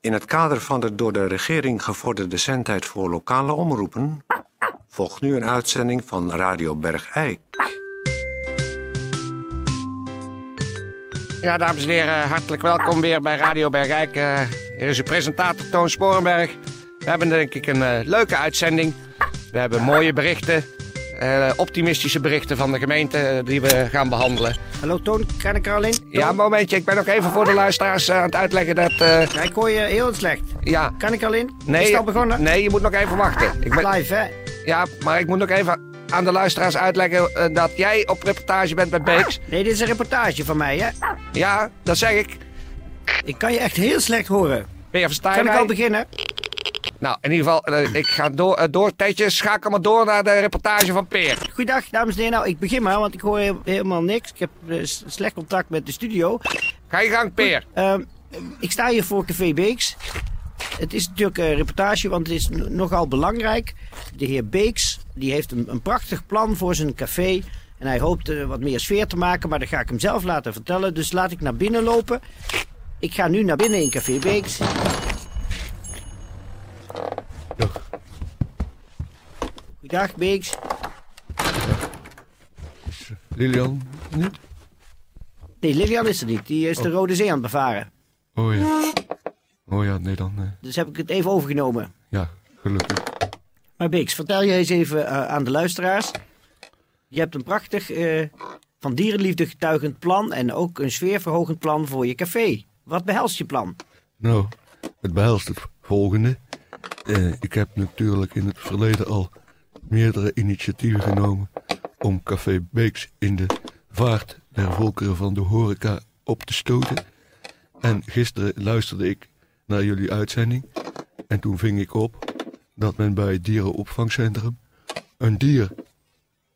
In het kader van de door de regering gevorderde zendtijd voor lokale omroepen volgt nu een uitzending van Radio Bergijk. Ja, dames en heren, hartelijk welkom weer bij Radio Bergijk. Uh, hier is uw presentator Toon Sporenberg. We hebben denk ik een uh, leuke uitzending. We hebben mooie berichten, uh, optimistische berichten van de gemeente die we gaan behandelen. Hallo Toon, kan ik er al in? Ja, een momentje. Ik ben nog even voor de luisteraars aan het uitleggen dat... Ja, ik hoor je heel slecht. Ja. Kan ik al in? Nee, is het al begonnen? Nee, je moet nog even wachten. Ik ben... Live, hè? Ja, maar ik moet nog even aan de luisteraars uitleggen dat jij op reportage bent bij Beeks. Nee, dit is een reportage van mij, hè? Ja, dat zeg ik. Ik kan je echt heel slecht horen. Ben je verstaan? Kan ik al beginnen? Nou, in ieder geval, uh, ik ga door, uh, door Tijdje, schakel maar door naar de reportage van Peer. Goeiedag, dames en heren. Nou, ik begin maar, want ik hoor helemaal niks. Ik heb uh, slecht contact met de studio. Ga je gang, Peer. Goed, ik sta hier voor Café Beeks. Het is natuurlijk een reportage, want het is nogal belangrijk. De heer Beeks die heeft een, een prachtig plan voor zijn café. En hij hoopt uh, wat meer sfeer te maken, maar dat ga ik hem zelf laten vertellen. Dus laat ik naar binnen lopen. Ik ga nu naar binnen in Café Beeks. Goedendag, Beeks. Is Lilian niet? Nee, Lilian is er niet. Die is de Rode Zee aan het bevaren. Oh ja. Oh ja, nee dan. Nee. Dus heb ik het even overgenomen. Ja, gelukkig. Maar Beeks, vertel je eens even uh, aan de luisteraars. Je hebt een prachtig, uh, van dierenliefde getuigend plan en ook een sfeerverhogend plan voor je café. Wat behelst je plan? Nou, het behelst het volgende. Uh, ik heb natuurlijk in het verleden al meerdere initiatieven genomen om Café Beeks in de vaart der volkeren van de horeca op te stoten. En gisteren luisterde ik naar jullie uitzending en toen ving ik op dat men bij het dierenopvangcentrum een dier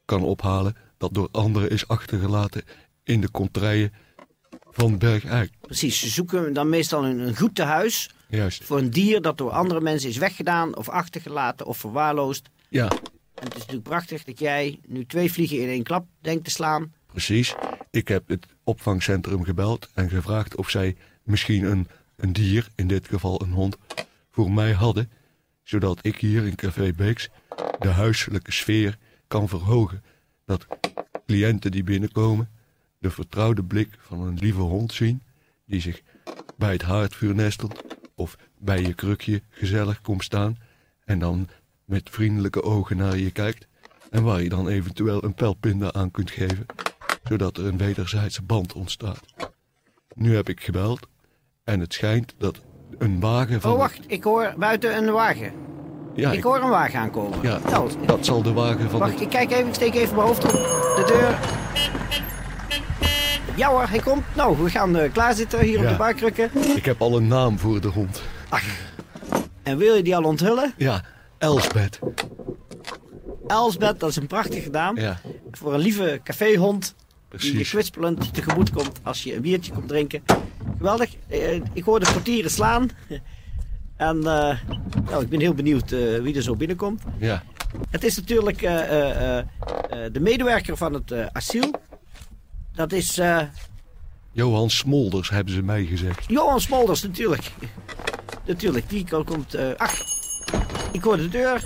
kan ophalen dat door anderen is achtergelaten in de contraien van Bergijk. Precies, ze zoeken dan meestal een, een goed tehuis Juist. voor een dier dat door andere mensen is weggedaan of achtergelaten of verwaarloosd. Ja. Het is natuurlijk prachtig dat jij nu twee vliegen in één klap denkt te slaan. Precies. Ik heb het opvangcentrum gebeld en gevraagd of zij misschien een, een dier, in dit geval een hond, voor mij hadden zodat ik hier in Café Beeks de huiselijke sfeer kan verhogen. Dat cliënten die binnenkomen de vertrouwde blik van een lieve hond zien, die zich bij het haardvuur nestelt of bij je krukje gezellig komt staan en dan met vriendelijke ogen naar je kijkt en waar je dan eventueel een pijlpinda aan kunt geven, zodat er een wederzijdse band ontstaat. Nu heb ik gebeld en het schijnt dat een wagen van... Oh, wacht. Ik hoor buiten een wagen. Ja, ik, ik hoor een wagen aankomen. Ja, dat zal de wagen van... Wacht, het... ik kijk even. Ik steek even mijn hoofd op de deur. Ja hoor, hij komt. Nou, we gaan uh, klaarzitten hier Ja. op de barkrukken. Ik heb al een naam voor de hond. Ach. En wil je die al onthullen? Ja, Elsbeth. Elsbeth, dat is een prachtige naam. Ja, Voor een lieve caféhond. Die je kwispelend tegemoet komt als je een biertje komt drinken. Geweldig. Eh, ik hoor de portieren slaan. En eh, nou, ik ben heel benieuwd eh, wie er zo binnenkomt. Ja, Het is natuurlijk de medewerker van het asiel. Dat is Johan Smolders hebben ze mij gezegd. Johan Smolders, natuurlijk. Natuurlijk, die ko- komt... ach, ik hoor de deur.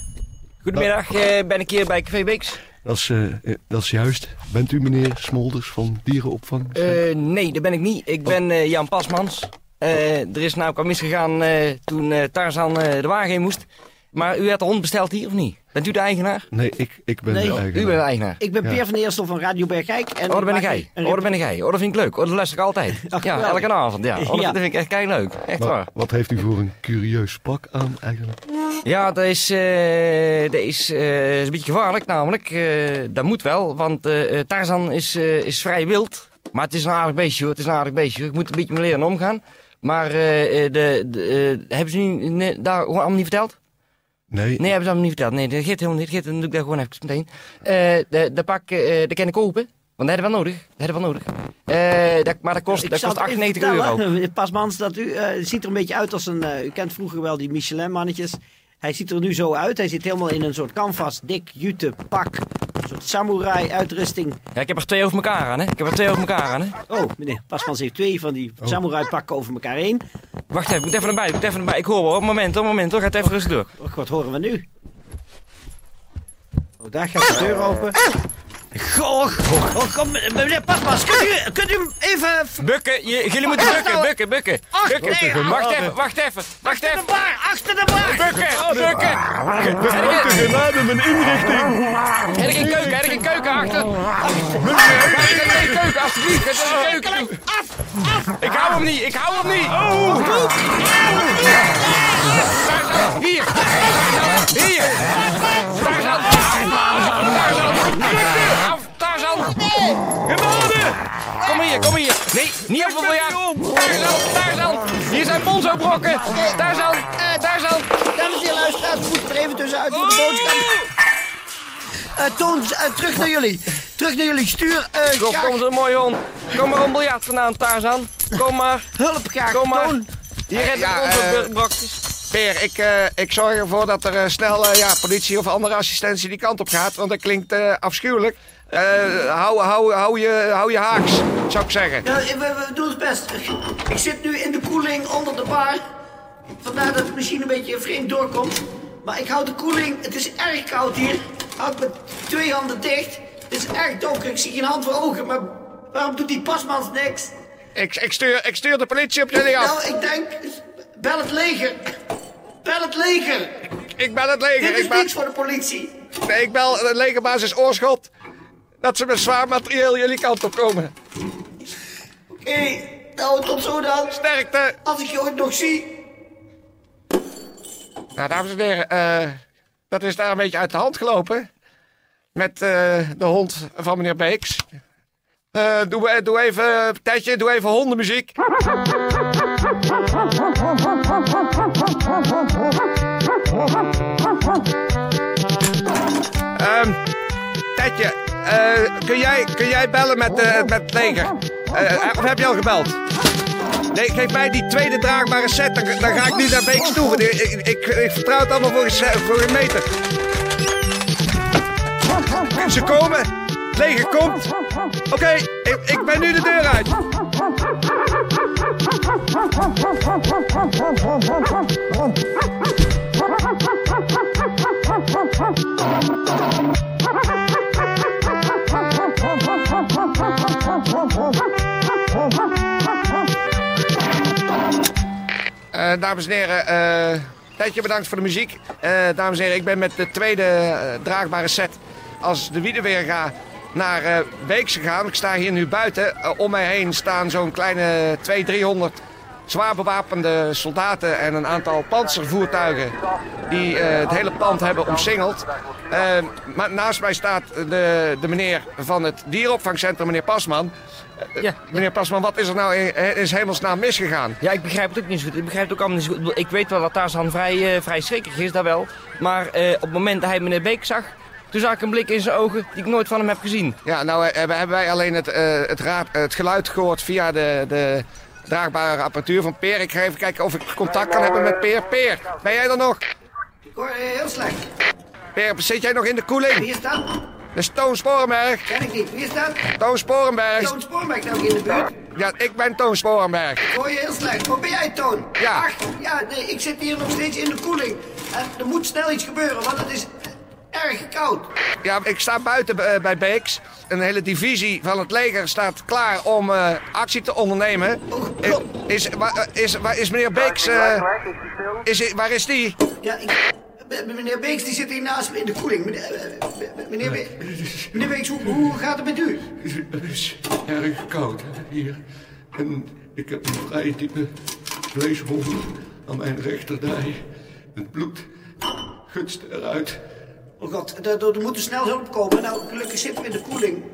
Goedemiddag, eh, ben ik hier bij Café Beeks? Dat is, eh, eh, dat is juist. Bent u meneer Smolders van dierenopvang? Eh, nee, dat ben ik niet. Ik ben eh, Jan Pasmans. Eh, er is nou wat misgegaan eh, toen eh, Tarzan eh, de wagen in moest. Maar u had de hond besteld hier of niet? Bent u de eigenaar? Nee, ik, ik ben Nee, de eigenaar. U bent de eigenaar. Ik ben Ja. Peer van Eersel van Radio Bergijk. En Oh, dat ben maak ik jij. een Oh, dat ben ik jij. Oh, dat vind ik leuk. Oh, dat luister ik altijd. Ach, Ja, geweldig. elke avond. Ja. Oh, dat, Ja. vind ik echt kei leuk. Echt Wat, waar. wat heeft u voor een curieus pak aan eigenlijk? Ja, dat is, eh, dat is, eh, is een beetje gevaarlijk namelijk. Eh, dat moet wel, want eh, eh, Tarzan is, eh, is vrij wild. Maar het is een aardig beestje hoor. Het is een aardig beestje. hoor. Ik moet een beetje mee leren omgaan. Maar eh, eh, de, de, eh, hebben ze nu nee, daar gewoon allemaal niet verteld? Nee, Nee, hebben ze allemaal niet verteld. Nee, dat geeft helemaal niet. Dat geeft, dan doe ik dat gewoon even meteen. Eh de, de pak, eh dat kan ik kopen. Want dat hebben we wel nodig. Dat hebben we wel nodig. Eh, dat, maar dat kost, Ik dat kost het even 98 euro. Pasmans, dat u eh, ziet er een beetje uit als een... eh, u kent vroeger wel die Michelin-mannetjes. Hij ziet er nu zo uit. Hij zit helemaal in een soort canvas, dik, jute pak. Een soort samurai-uitrusting. Ja, ik heb er twee over elkaar aan, hè. Ik heb er twee over elkaar aan, hè. Oh, meneer Pasmans heeft twee van die samurai-pakken over elkaar heen. Wacht even, ik moet even naar buiten, ik moet even naar buiten. Ik hoor wel, een moment, hoor, een moment, hoor. Gaat even rustig door. Och, wat horen we nu? Oh, daar gaat de deur open. Goh, oh, kom, meneer Pasmans, kunt u, kunt u even... Bukken, je, jullie moeten bukken, bukken, bukken. Ach, Bukken. nee, Wacht ach, even, wacht even, wacht even. Achter de bar! Bukken, bukken. Grote genade, mijn inrichting. Een keuken, een keuken achter? Ik een keuken, alsjeblieft, heb ik een keuken. Ik hou hem niet, ik hou hem niet. Hier, hier. Tarzan. Tarzan. Tarzan. Kom hier, kom hier. Nee, niet op de biljart. Tarzan, Tarzan. Hier zijn bonzo-brokken. Tarzan, eh, Tarzan. Dames en heren, luisteraars, we moeten er even tussenuit voor de boodschap. Eh, Toon, eh, terug naar jullie. Terug naar jullie. Stuur eh, Kom, zo mooi hond. Kom maar een biljart vandaan, Tarzan. Kom maar. hulp graag. Kom maar. Toon. Hier heb ik Ja, onze brokjes. Peer, ik, eh, ik zorg ervoor dat er eh, snel ja, politie of andere assistentie die kant op gaat. Want dat klinkt eh, afschuwelijk. Eh, hou, hou, hou, je, hou je haaks, zou ik zeggen. Ja, we, we doen het best. Ik zit nu in de koeling onder de bar. Vandaar dat het misschien een beetje vreemd doorkomt. Maar ik hou de koeling. Het is erg koud hier. Houd met twee handen dicht. Het is erg donker. Ik zie geen hand voor ogen. Maar waarom doet die pasmans niks? Ik, ik, stuur, ik stuur de politie op jullie af. Nou, ik denk... Bel het leger. Bel het leger. Ik ben het leger. Dit is Ik, niets voor de politie. nee, ik bel de legerbasis Oorschot. Dat ze met zwaar materieel jullie kant op komen. Oké, nou tot zo dan. Sterkte. Als ik je ooit nog zie. Nou, dames en heren, eh, dat is daar een beetje uit de hand gelopen. Met eh, de hond van meneer Beeks. Eh, doe, doe even, Tijdje, doe even hondenmuziek. Ehm Tijdje, eh, kun, jij, kun jij bellen met, met het leger? Of heb je al gebeld? Nee, geef mij die tweede draagbare set, dan, ga ik nu naar Beeks toe. Ik, ik, ik, vertrouw het allemaal voor een, voor een meter. Ze komen, het leger komt. Oké, ik, ik ben nu de deur uit. dames en heren, eh Tijdje bedankt voor de muziek. Eh, dames en heren, ik ben met de tweede eh, draagbare set als de Wiedeweerga naar eh Beeks gegaan. Ik sta hier nu buiten. Eh, om mij heen staan zo'n kleine 200, 300 zwaar bewapende soldaten en een aantal panzervoertuigen die eh, het hele pand hebben omsingeld. Eh, maar naast mij staat de, de meneer van het dieropvangcentrum, meneer Pasman. Eh, Ja. Meneer Pasman, wat is er nou in, is hemelsnaam misgegaan? Ja, ik begrijp het ook niet zo goed. Ik begrijp het ook allemaal niet zo goed. Ik weet wel dat Tarzan vrij, vrij schrikkig is, dat wel. Maar op het moment dat hij meneer Beek zag, toen zag ik een blik in zijn ogen die ik nooit van hem heb gezien. Ja, nou hebben wij alleen het, het, raad, het geluid gehoord via de, de draagbare apparatuur van Peer. Ik ga even kijken of ik contact kan hebben met Peer. Peer, ben jij er nog? Ik hoor je heel slecht. Peer, zit jij nog in de Wie koeling? is dat? Is Toon Sporenberg. Ken ik niet. Wie is dat? Toon Sporenberg. Toon Spoorbeek nou in de buurt. Ja, ik ben Toon Sporenberg. Ik hoor je heel slecht. Wat ben jij, Toon? Ja. Ach, ja, nee, ik zit hier nog steeds in de koeling. En er moet snel iets gebeuren, want het is erg koud. Ja, ik sta buiten eh, bij Beeks. Een hele divisie van het leger staat klaar om eh, actie te ondernemen. Oh, Is, oh. is, waar, is, waar is meneer Beeks? eh, is, waar is die? Ja, ik, meneer Beeks die zit hier naast me in de koeling. Meneer, eh, meneer, Be- meneer Beeks, hoe, hoe gaat het met u? Het is erg koud hè, hier. En ik heb een vrij diepe vleeswond aan mijn rechterdij. Het bloed gutst eruit. Oh god, er, er moet er snel hulp komen. Nou, gelukkig zitten we in de koeling.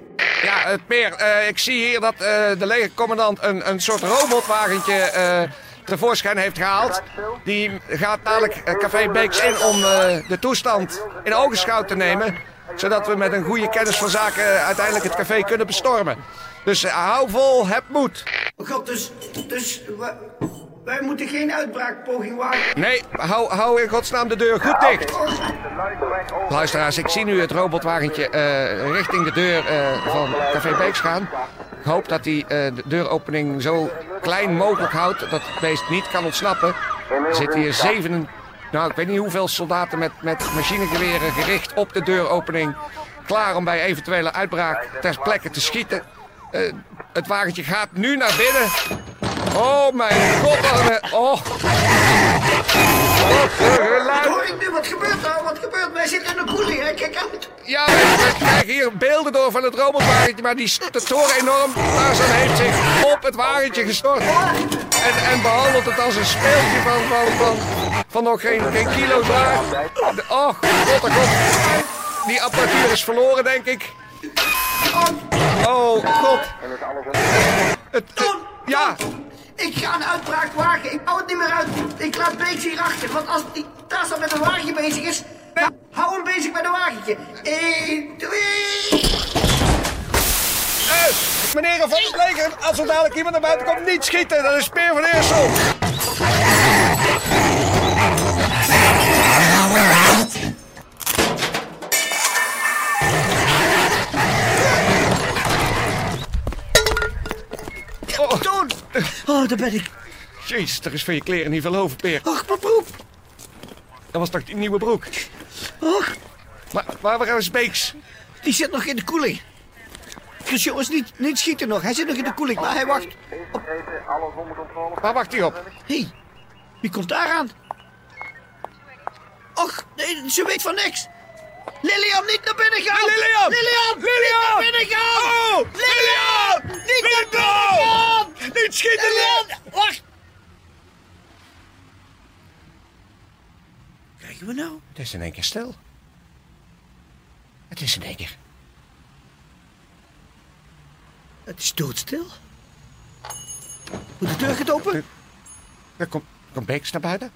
Ja, het Peer, eh, ik zie hier dat eh, de legercommandant een, een soort robotwagentje eh, tevoorschijn heeft gehaald. Die gaat dadelijk eh, Café Beeks in om eh, de toestand in ogenschouw te nemen. Zodat we met een goede kennis van zaken eh, uiteindelijk het café kunnen bestormen. Dus eh, hou vol, heb moed. Oh god, dus, dus, Wij moeten geen uitbraakpoging wagen. Nee, hou, hou in godsnaam de deur goed dicht. Luisteraars, ik zie nu het robotwagentje eh, richting de deur eh, van Café Beeks gaan. Ik hoop dat hij eh, de deuropening zo klein mogelijk houdt dat het beest niet kan ontsnappen. Er zitten hier zeven, nou ik weet niet hoeveel soldaten met, met machinegeweren gericht op de deuropening. Klaar om bij eventuele uitbraak ter plekke te schieten. Het wagentje gaat nu naar binnen. Oh mijn god, een- oh. Wat een geluid. Hoor ik nu, wat gebeurt er? Wat gebeurt er? Wij zitten in de koeling, hè? Kijk uit. Ja, we, krijgen hier beelden door van het robotwagentje, maar die de toren enorm. Tarzan heeft zich op het wagentje gestort. En, en behandelt het als een speeltje van, van, van, van nog geen, geen kilo zwaar. Oh, god, oh god. Die apparatuur is verloren, denk ik. Oh, god. Het, het- ja, Ik ga een uitbraak wagen. Ik hou het niet meer uit. Ik laat Beeks hier achter. Want als die Tarzan met een wagentje bezig is... Hou hem bezig met een wagentje. 1, 2... eh, meneer van het leger, als er dadelijk iemand naar buiten komt, niet schieten. Dat is Peer van Eersel. Oh, daar ben ik. jeez, er is van je kleren niet veel over, Peer. Och, mijn broek. Dat was toch die nieuwe broek? Och, Maar waar, waar is Beeks? die zit nog in de koeling. Dus jongens, niet, niet schieten nog. Hij zit nog in de koeling, maar hij wacht. Waar wacht hij op? Hé, hey, wie komt daar aan? Och, nee, ze weet van niks. Lilian, niet naar binnen gaan! Lilian! Lilian! Lilian! Niet naar binnen gaan! Oh! Lilian! Niet naar binnen gaan! Niet schieten! Lilian! Wacht! Krijgen we nou? Het is in één keer stil. Het is in één keer. Het is doodstil. Moet de deur gaat open? Er komt, komt Beeks naar buiten.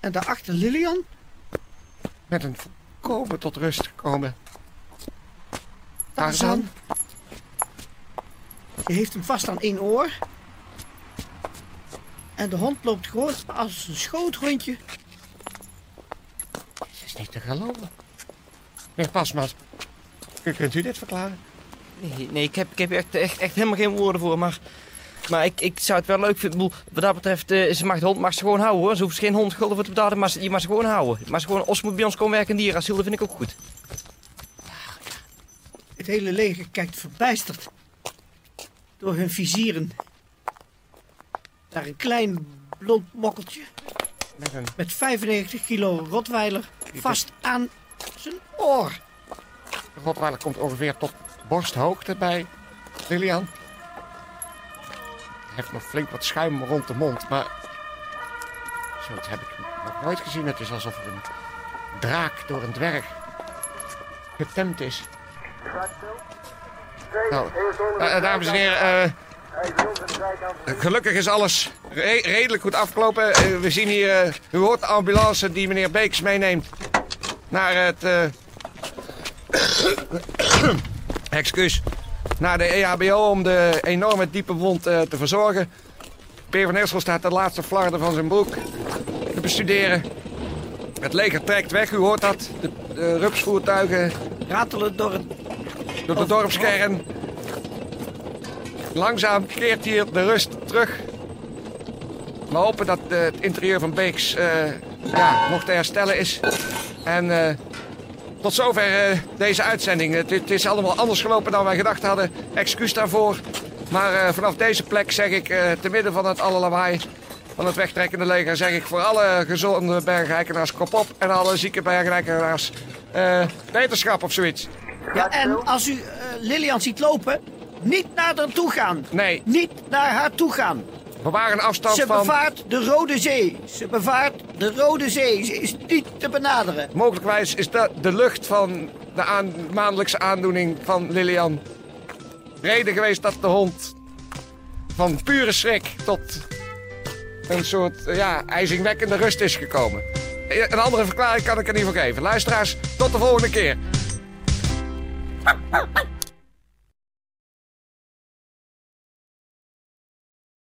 En daarachter Lilian? Met een volkomen tot rust gekomen. Tarzan. Je heeft hem vast aan één oor. En de hond loopt gewoon als een schoothondje. Het is niet te geloven. Meneer Pasmas, ku- kunt u dit verklaren? Nee, nee ik, heb, ik heb echt, echt, echt helemaal geen woorden voor. Maar, maar ik, ik zou het wel leuk vinden. Bedoel, Wat dat betreft, eh, ze mag de hond mag ze gewoon houden hoor. Ze hoeft geen hond gulden voor te betalen, maar ze, je mag ze gewoon houden. Maar ze gewoon, als ze moet bij ons komen werken in dierenasiel, dat vind ik ook goed. Het hele leger kijkt verbijsterd. Door hun vizieren. Naar een klein blond mokkeltje. Met een Met 95 kilo rotweiler vast aan zijn oor. rotweiler komt ongeveer tot borsthoogte bij Lilian. Hij heeft nog flink wat schuim rond de mond, maar... Zoiets heb ik nog nooit gezien. Het is alsof er een draak door een dwerg getemd is. Nou, eh, dames en heren, eh, gelukkig is alles re- redelijk goed afgelopen. Eh, we zien hier, eh, u hoort de ambulance die meneer Beeks meeneemt naar het... eh, excuus, naar de EHBO om de enorme diepe wond eh, te verzorgen. Peer van Eersel staat de laatste flarden van zijn broek te bestuderen. Het leger trekt weg, u hoort dat. De, de rupsvoertuigen Ratelen door het... door de dorpskern. Langzaam keert hier de rust terug. We hopen dat eh, het interieur van Beeks eh, ja, nog te herstellen is. En eh, tot zover deze uitzending. Het, is allemaal anders gelopen dan wij gedacht hadden. Excuus daarvoor. Maar vanaf deze plek zeg ik, te midden van het alle lawaai van het wegtrekkende leger, zeg ik voor alle gezonde bergrijkenaars kop op. En alle zieke bergrijkenaars wetenschap of zoiets. Ja, en als u eh, Lilian ziet lopen, niet naar haar toe gaan. Nee, Niet naar haar toe gaan. bewaar een afstand Ze van... bevaart de Rode Zee. Ze bevaart de Rode Zee. Ze is niet te benaderen. Mogelijkwijs is dat de lucht van de aan, maandelijkse aandoening van Lilian reden geweest dat de hond van pure schrik tot een soort eh, ja, ijzingwekkende rust is gekomen. Eh, Een andere verklaring kan ik er niet voor geven. Luisteraars, tot de volgende keer. Ha ha ha!